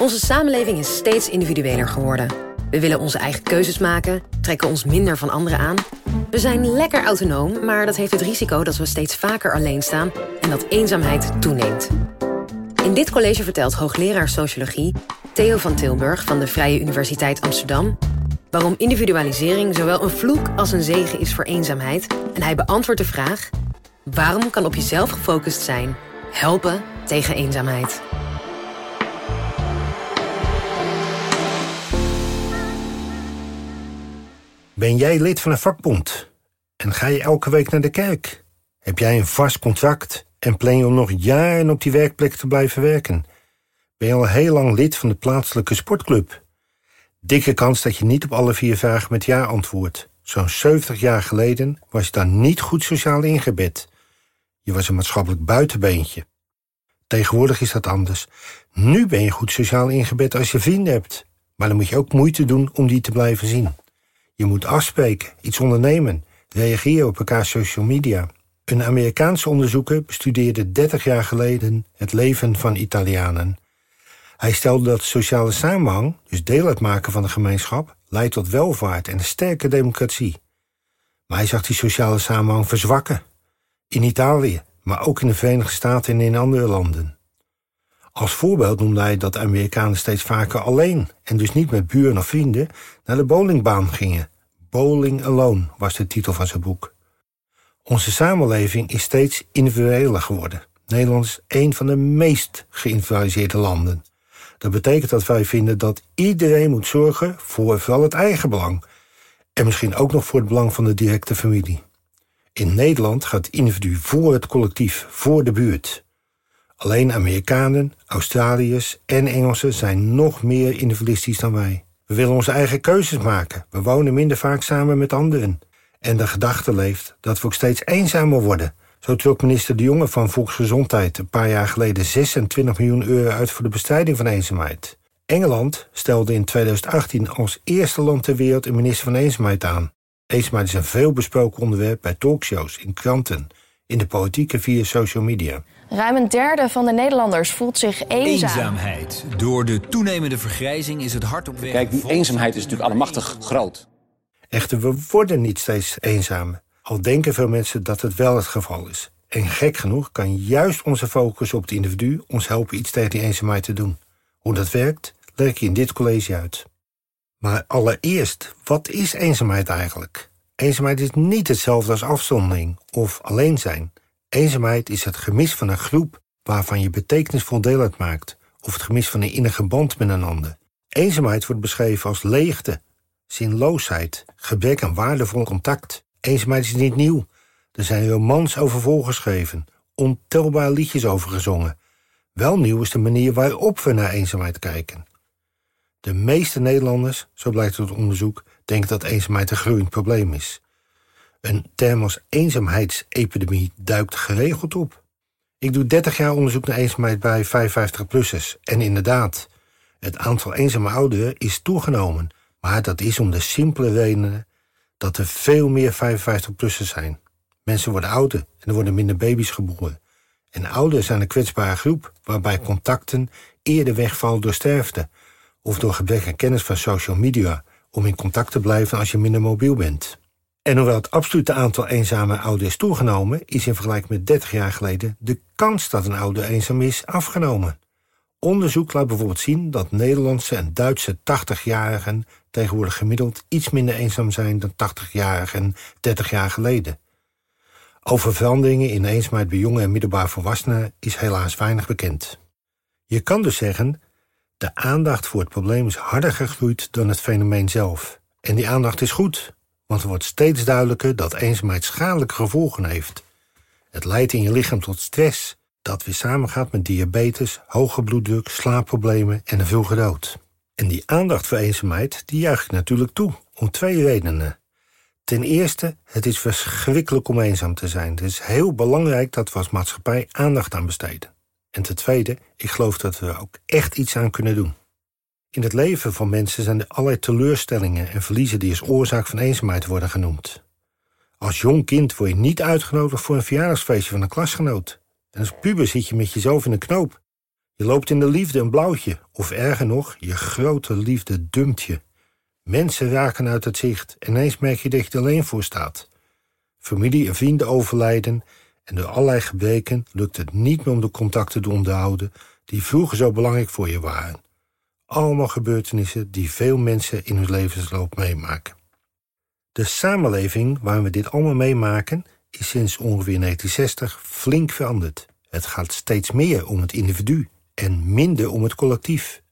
Onze samenleving is steeds individueler geworden. We willen onze eigen keuzes maken, trekken ons minder van anderen aan. We zijn lekker autonoom, maar dat heeft het risico dat we steeds vaker alleen staan en dat eenzaamheid toeneemt. In dit college vertelt hoogleraar sociologie Theo van Tilburg van de Vrije Universiteit Amsterdam waarom individualisering zowel een vloek als een zegen is voor eenzaamheid. En hij beantwoordt de vraag: waarom kan op jezelf gefocust zijn helpen tegen eenzaamheid? Ben jij lid van een vakbond? En ga je elke week naar de kerk? Heb jij een vast contract en plan je om nog jaren op die werkplek te blijven werken? Ben je al heel lang lid van de plaatselijke sportclub? Dikke kans dat je niet op alle vier vragen met ja antwoordt. Zo'n 70 jaar geleden was je dan niet goed sociaal ingebed. Je was een maatschappelijk buitenbeentje. Tegenwoordig is dat anders. Nu ben je goed sociaal ingebed als je vrienden hebt. Maar dan moet je ook moeite doen om die te blijven zien. Je moet afspreken, iets ondernemen, reageren op elkaar social media. Een Amerikaanse onderzoeker bestudeerde 30 jaar geleden het leven van Italianen. Hij stelde dat sociale samenhang, dus deel uitmaken van de gemeenschap, leidt tot welvaart en een sterke democratie. Maar hij zag die sociale samenhang verzwakken. In Italië, maar ook in de Verenigde Staten en in andere landen. Als voorbeeld noemde hij dat Amerikanen steeds vaker alleen en dus niet met buren of vrienden naar de bowlingbaan gingen. Bowling Alone was de titel van zijn boek. Onze samenleving is steeds individueler geworden. Nederland is een van de meest geïndividualiseerde landen. Dat betekent dat wij vinden dat iedereen moet zorgen voor vooral het eigen belang. En misschien ook nog voor het belang van de directe familie. In Nederland gaat het individu voor het collectief, voor de buurt. Alleen Amerikanen, Australiërs en Engelsen zijn nog meer individualistisch dan wij. We willen onze eigen keuzes maken. We wonen minder vaak samen met anderen. En de gedachte leeft dat we ook steeds eenzamer worden. Zo trok minister De Jonge van Volksgezondheid een paar jaar geleden 26 miljoen euro uit voor de bestrijding van eenzaamheid. Engeland stelde in 2018 als eerste land ter wereld een minister van eenzaamheid aan. Eenzaamheid is een veelbesproken onderwerp bij talkshows, in kranten, in de politiek en via social media. Ruim een derde van de Nederlanders voelt zich eenzaam. Eenzaamheid. Door de toenemende vergrijzing is het hard op weg. Kijk, die eenzaamheid is natuurlijk allemachtig groot. Echter, we worden niet steeds eenzamer. Al denken veel mensen dat het wel het geval is. En gek genoeg kan juist onze focus op het individu ons helpen iets tegen die eenzaamheid te doen. Hoe dat werkt, leg ik je in dit college uit. Maar allereerst, wat is eenzaamheid eigenlijk? Eenzaamheid is niet hetzelfde als afzondering of alleen zijn. Eenzaamheid is het gemis van een groep waarvan je betekenisvol deel uitmaakt, of het gemis van een innige band met een ander. Eenzaamheid wordt beschreven als leegte, zinloosheid, gebrek aan waardevol contact. Eenzaamheid is niet nieuw. Er zijn romans over volgeschreven, ontelbare liedjes over gezongen. Wel nieuw is de manier waarop we naar eenzaamheid kijken. De meeste Nederlanders, zo blijkt uit onderzoek, denken dat eenzaamheid een groeiend probleem is. Een term als eenzaamheidsepidemie duikt geregeld op. Ik doe 30 jaar onderzoek naar eenzaamheid bij 55-plussers. En inderdaad, het aantal eenzame ouderen is toegenomen. Maar dat is om de simpele redenen dat er veel meer 55-plussers zijn. Mensen worden ouder en er worden minder baby's geboren. En ouderen zijn een kwetsbare groep waarbij contacten eerder wegvallen door sterfte of door gebrek aan kennis van social media om in contact te blijven als je minder mobiel bent. En hoewel het absolute aantal eenzame ouderen is toegenomen, is in vergelijking met 30 jaar geleden de kans dat een ouder eenzaam is afgenomen. Onderzoek laat bijvoorbeeld zien dat Nederlandse en Duitse 80-jarigen tegenwoordig gemiddeld iets minder eenzaam zijn dan 80-jarigen 30 jaar geleden. Over veranderingen in eenzaamheid bij jonge en middelbaar volwassenen is helaas weinig bekend. Je kan dus zeggen, de aandacht voor het probleem is harder gegroeid dan het fenomeen zelf. En die aandacht is goed, want het wordt steeds duidelijker dat eenzaamheid schadelijke gevolgen heeft. Het leidt in je lichaam tot stress, dat weer samengaat met diabetes, hoge bloeddruk, slaapproblemen en een vroege dood. En die aandacht voor eenzaamheid, die juich ik natuurlijk toe, om twee redenen. Ten eerste, het is verschrikkelijk om eenzaam te zijn. Het is heel belangrijk dat we als maatschappij aandacht aan besteden. En ten tweede, ik geloof dat we er ook echt iets aan kunnen doen. In het leven van mensen zijn er allerlei teleurstellingen en verliezen die als oorzaak van eenzaamheid worden genoemd. Als jong kind word je niet uitgenodigd voor een verjaardagsfeestje van een klasgenoot. En als puber zit je met jezelf in een knoop. Je loopt in de liefde een blauwtje, of erger nog, je grote liefde dumpt je. Mensen raken uit het zicht en ineens merk je dat je er alleen voor staat. Familie en vrienden overlijden en door allerlei gebreken lukt het niet meer om de contacten te onderhouden die vroeger zo belangrijk voor je waren. Allemaal gebeurtenissen die veel mensen in hun levensloop meemaken. De samenleving waar we dit allemaal meemaken is sinds ongeveer 1960 flink veranderd. Het gaat steeds meer om het individu en minder om het collectief.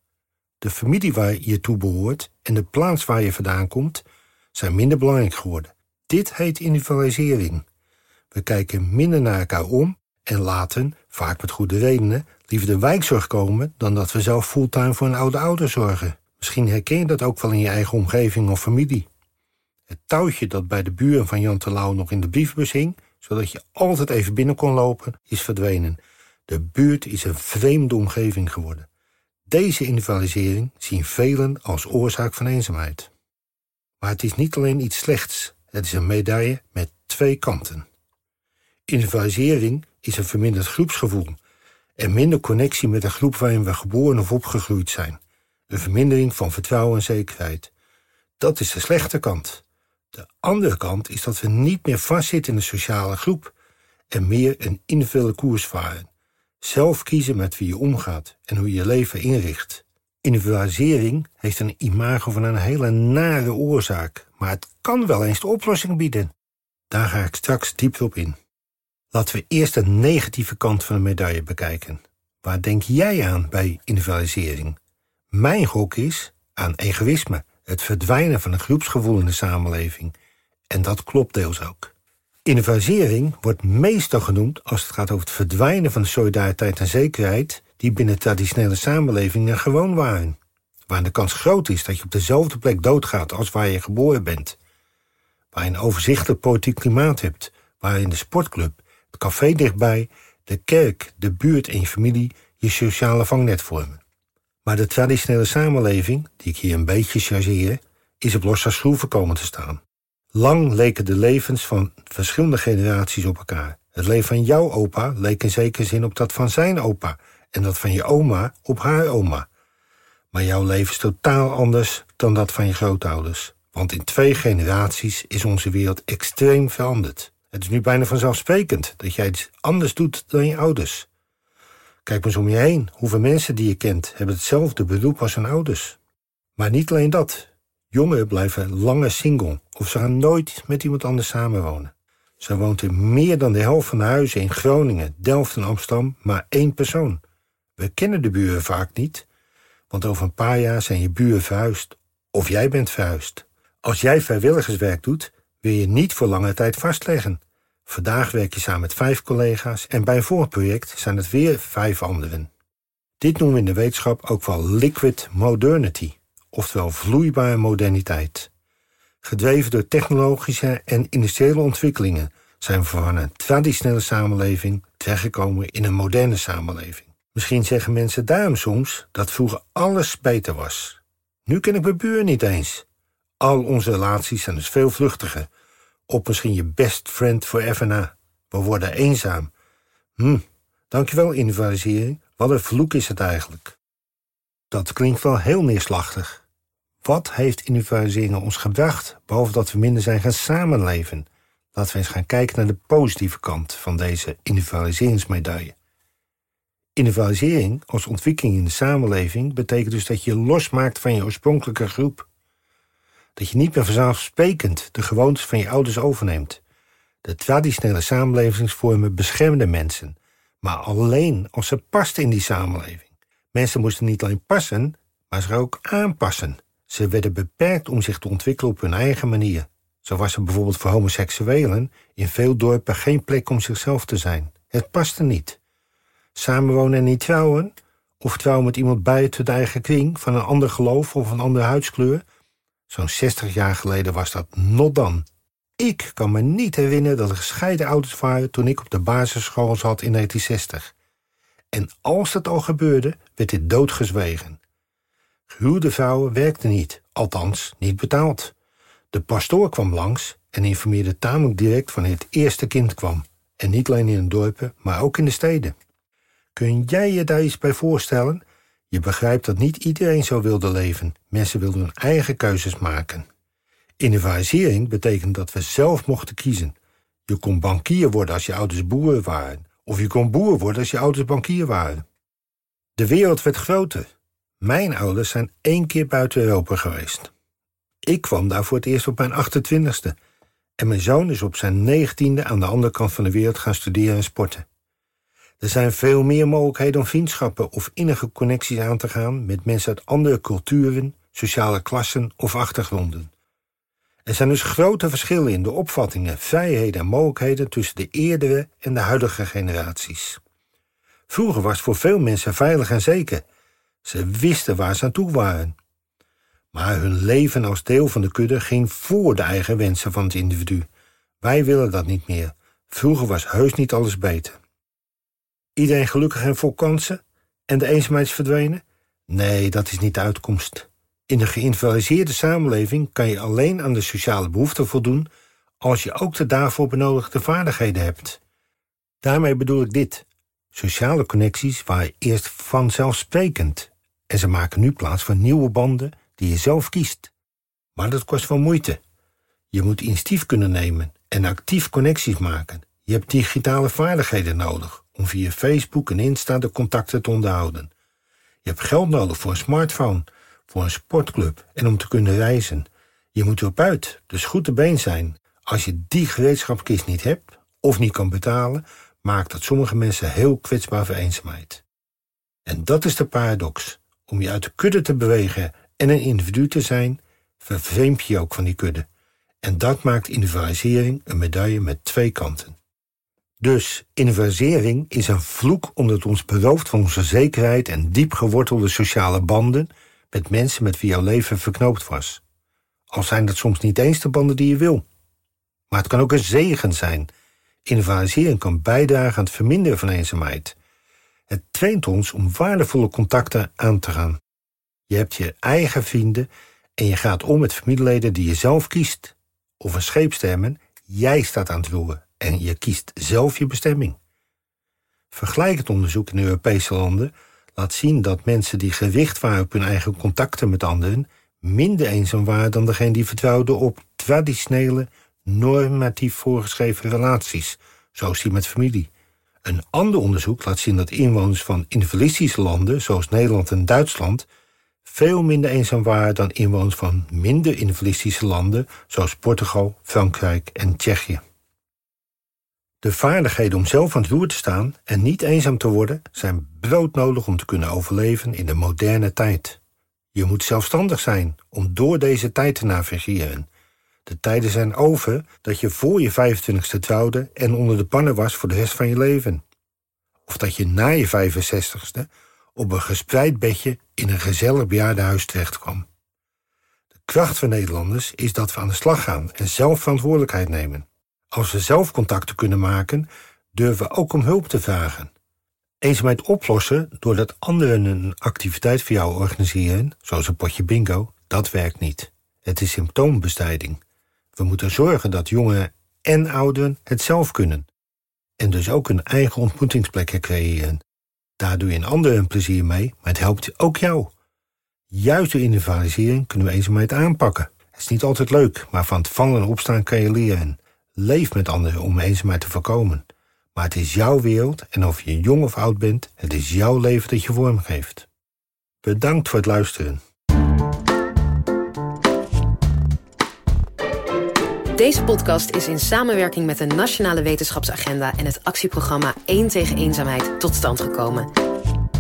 De familie waar je toe behoort en de plaats waar je vandaan komt zijn minder belangrijk geworden. Dit heet individualisering. We kijken minder naar elkaar om en laten, vaak met goede redenen, liever de wijkzorg komen dan dat we zelf fulltime voor een oude ouder zorgen. Misschien herken je dat ook wel in je eigen omgeving of familie. Het touwtje dat bij de buren van Jan Terlouw nog in de brievenbus hing, zodat je altijd even binnen kon lopen, is verdwenen. De buurt is een vreemde omgeving geworden. Deze individualisering zien velen als oorzaak van eenzaamheid. Maar het is niet alleen iets slechts, het is een medaille met twee kanten. Individualisering is een verminderd groepsgevoel en minder connectie met de groep waarin we geboren of opgegroeid zijn. Een vermindering van vertrouwen en zekerheid. Dat is de slechte kant. De andere kant is dat we niet meer vastzitten in een sociale groep en meer een individuele koers varen. Zelf kiezen met wie je omgaat en hoe je je leven inricht. Individualisering heeft een imago van een hele nare oorzaak, maar het kan wel eens de oplossing bieden. Daar ga ik straks dieper op in. Laten we eerst de negatieve kant van de medaille bekijken. Waar denk jij aan bij individualisering? Mijn gok is aan egoïsme, het verdwijnen van een groepsgevoel in de samenleving. En dat klopt deels ook. Individualisering wordt meestal genoemd als het gaat over het verdwijnen van de solidariteit en zekerheid die binnen traditionele samenlevingen gewoon waren. Waar de kans groot is dat je op dezelfde plek doodgaat als waar je geboren bent. Waar je een overzichtelijk politiek klimaat hebt, waar in de sportclub, het café dichtbij, de kerk, de buurt en je familie je sociale vangnet vormen. Maar de traditionele samenleving, die ik hier een beetje chargeer, is op losse schroeven komen te staan. Lang leken de levens van verschillende generaties op elkaar. Het leven van jouw opa leek in zekere zin op dat van zijn opa en dat van je oma op haar oma. Maar jouw leven is totaal anders dan dat van je grootouders. Want in twee generaties is onze wereld extreem veranderd. Het is nu bijna vanzelfsprekend dat jij iets anders doet dan je ouders. Kijk eens om je heen. Hoeveel mensen die je kent hebben hetzelfde beroep als hun ouders. Maar niet alleen dat. Jongeren blijven langer single of ze gaan nooit met iemand anders samenwonen. Zo woont in meer dan de helft van de huizen in Groningen, Delft en Amsterdam maar één persoon. We kennen de buren vaak niet, want over een paar jaar zijn je buren verhuisd. Of jij bent verhuisd. Als jij vrijwilligerswerk doet, wil je niet voor lange tijd vastleggen. Vandaag werk je samen met vijf collega's en bij een vorig project zijn het weer vijf anderen. Dit noemen we in de wetenschap ook wel liquid modernity, oftewel vloeibare moderniteit. Gedreven door technologische en industriële ontwikkelingen zijn we van een traditionele samenleving terechtgekomen in een moderne samenleving. Misschien zeggen mensen daarom soms dat vroeger alles beter was. Nu ken ik mijn buur niet eens. Al onze relaties zijn dus veel vluchtiger. Op misschien je best friend forever na. We worden eenzaam. Hm, dankjewel individualisering. Wat een vloek is het eigenlijk. Dat klinkt wel heel neerslachtig. Wat heeft individualisering ons gebracht, behalve dat we minder zijn gaan samenleven? Laten we eens gaan kijken naar de positieve kant van deze individualiseringsmedaille. Individualisering als ontwikkeling in de samenleving betekent dus dat je losmaakt van je oorspronkelijke groep. Dat je niet meer vanzelfsprekend de gewoontes van je ouders overneemt. De traditionele samenlevingsvormen beschermden mensen, maar alleen als ze pasten in die samenleving. Mensen moesten niet alleen passen, maar zich ook aanpassen. Ze werden beperkt om zich te ontwikkelen op hun eigen manier. Zo was er bijvoorbeeld voor homoseksuelen in veel dorpen geen plek om zichzelf te zijn. Het paste niet. Samenwonen en niet trouwen, of trouwen met iemand buiten de eigen kring van een ander geloof of een andere huidskleur. Zo'n 60 jaar geleden was dat not dan. Ik kan me niet herinneren dat er gescheiden ouders waren toen ik op de basisschool zat in 1960. En als dat al gebeurde, werd dit doodgezwegen. Gehuwde vrouwen werkten niet, althans niet betaald. De pastoor kwam langs en informeerde tamelijk direct van het eerste kind kwam. En niet alleen in de dorpen, maar ook in de steden. Kun jij je daar iets bij voorstellen? Je begrijpt dat niet iedereen zo wilde leven. Mensen wilden hun eigen keuzes maken. Individualisering betekent dat we zelf mochten kiezen. Je kon bankier worden als je ouders boeren waren. Of je kon boer worden als je ouders bankier waren. De wereld werd groter. Mijn ouders zijn één keer buiten Europa geweest. Ik kwam daar voor het eerst op mijn 28ste. En mijn zoon is op zijn negentiende aan de andere kant van de wereld gaan studeren en sporten. Er zijn veel meer mogelijkheden om vriendschappen of innige connecties aan te gaan met mensen uit andere culturen, sociale klassen of achtergronden. Er zijn dus grote verschillen in de opvattingen, vrijheden en mogelijkheden tussen de eerdere en de huidige generaties. Vroeger was voor veel mensen veilig en zeker. Ze wisten waar ze aan toe waren. Maar hun leven als deel van de kudde ging voor de eigen wensen van het individu. Wij willen dat niet meer. Vroeger was heus niet alles beter. Iedereen gelukkig en vol kansen? En de eenzaamheid is verdwenen? Nee, dat is niet de uitkomst. In een geïndividualiseerde samenleving kan je alleen aan de sociale behoeften voldoen als je ook de daarvoor benodigde vaardigheden hebt. Daarmee bedoel ik dit. Sociale connecties waren eerst vanzelfsprekend en ze maken nu plaats voor nieuwe banden die je zelf kiest. Maar dat kost wel moeite. Je moet initiatief kunnen nemen en actief connecties maken. Je hebt digitale vaardigheden nodig om via Facebook en Insta de contacten te onderhouden. Je hebt geld nodig voor een smartphone, voor een sportclub en om te kunnen reizen. Je moet erop uit, dus goed te been zijn. Als je die gereedschapkist niet hebt of niet kan betalen, maakt dat sommige mensen heel kwetsbaar voor eenzaamheid. En dat is de paradox. Om je uit de kudde te bewegen en een individu te zijn, vervreemd je ook van die kudde. En dat maakt individualisering een medaille met twee kanten. Dus individualisering is een vloek omdat ons berooft van onze zekerheid en diep gewortelde sociale banden met mensen met wie jouw leven verknoopt was. Al zijn dat soms niet eens de banden die je wil. Maar het kan ook een zegen zijn. Individualisering kan bijdragen aan het verminderen van eenzaamheid. Het traint ons om waardevolle contacten aan te gaan. Je hebt je eigen vrienden en je gaat om met familieleden die je zelf kiest. Of een scheepstermen, jij staat aan het roeren en je kiest zelf je bestemming. Vergelijkend onderzoek in Europese landen laat zien dat mensen die gericht waren op hun eigen contacten met anderen minder eenzaam waren dan degene die vertrouwden op traditionele, normatief voorgeschreven relaties, zoals die met familie. Een ander onderzoek laat zien dat inwoners van individualistische landen, zoals Nederland en Duitsland, veel minder eenzaam waren dan inwoners van minder individualistische landen, zoals Portugal, Frankrijk en Tsjechië. De vaardigheden om zelf aan het roer te staan en niet eenzaam te worden zijn broodnodig om te kunnen overleven in de moderne tijd. Je moet zelfstandig zijn om door deze tijd te navigeren. De tijden zijn over dat je voor je 25ste trouwde en onder de pannen was voor de rest van je leven. Of dat je na je 65ste op een gespreid bedje in een gezellig bejaardenhuis terechtkwam. De kracht van Nederlanders is dat we aan de slag gaan en zelf verantwoordelijkheid nemen. Als we zelf contacten kunnen maken, durven we ook om hulp te vragen. Eenzaamheid oplossen doordat anderen een activiteit voor jou organiseren, zoals een potje bingo, dat werkt niet. Het is symptoombestrijding. We moeten zorgen dat jongeren en ouderen het zelf kunnen. En dus ook een eigen ontmoetingsplekken creëren. Daar doe je een ander een plezier mee, maar het helpt ook jou. Juist door individualisering kunnen we eenzaamheid aanpakken. Het is niet altijd leuk, maar van het vallen en opstaan kan je leren. Leef met anderen om eenzaamheid te voorkomen. Maar het is jouw wereld en of je jong of oud bent, het is jouw leven dat je vormgeeft. Bedankt voor het luisteren. Deze podcast is in samenwerking met de Nationale Wetenschapsagenda en het actieprogramma 1 tegen eenzaamheid tot stand gekomen.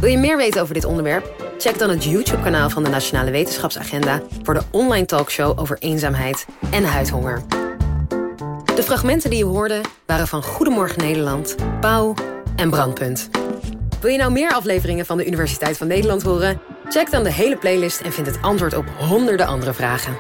Wil je meer weten over dit onderwerp? Check dan het YouTube-kanaal van de Nationale Wetenschapsagenda voor de online talkshow over eenzaamheid en huidhonger. De fragmenten die je hoorde waren van Goedemorgen Nederland, Pauw en Brandpunt. Wil je nou meer afleveringen van de Universiteit van Nederland horen? Check dan de hele playlist en vind het antwoord op honderden andere vragen.